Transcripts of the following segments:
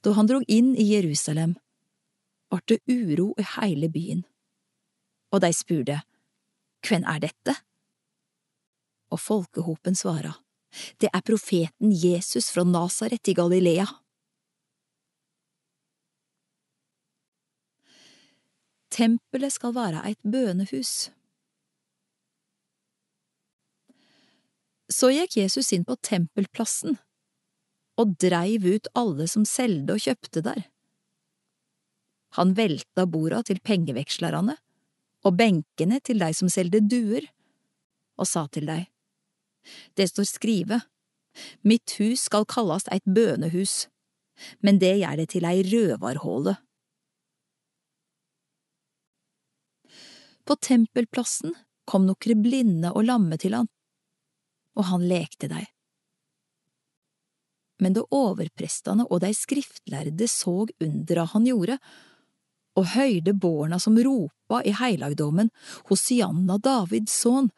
Da han drog inn i Jerusalem, vart det uro i heile byen, og de spurte, Hvem er dette? Og folkehopen svara, Det er profeten Jesus fra Nasaret i Galilea. Tempelet skal være et bønehus. Så gikk Jesus inn på tempelplassen og dreiv ut alle som selgde og kjøpte der. Han velta borda til pengevekslerne og benkene til dei som selgde duer, og sa til dei, Det står skrive, Mitt hus skal kallast eit bønehus, men det gjør det til ei røvarhåle. På tempelplassen kom nokre blinde og lamme til han, og han lekte dei. Men da overprestene og de skriftlærde såg undra han gjorde, og høyrde borna som ropa i heilagdommen Hosianna Davids sønn,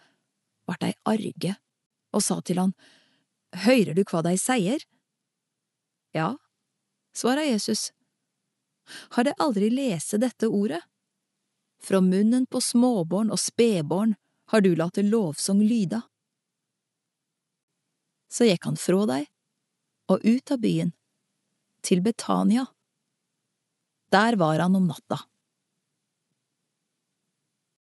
vart dei arge og sa til han, Høyrer du hva de sier? Ja, svara Jesus. Har de aldri lese dette ordet? Fra munnen på småbarn og spedbarn har du latt lovsang lyda. Så gikk han fra dei og ut av byen, til Betania. Der var han om natta.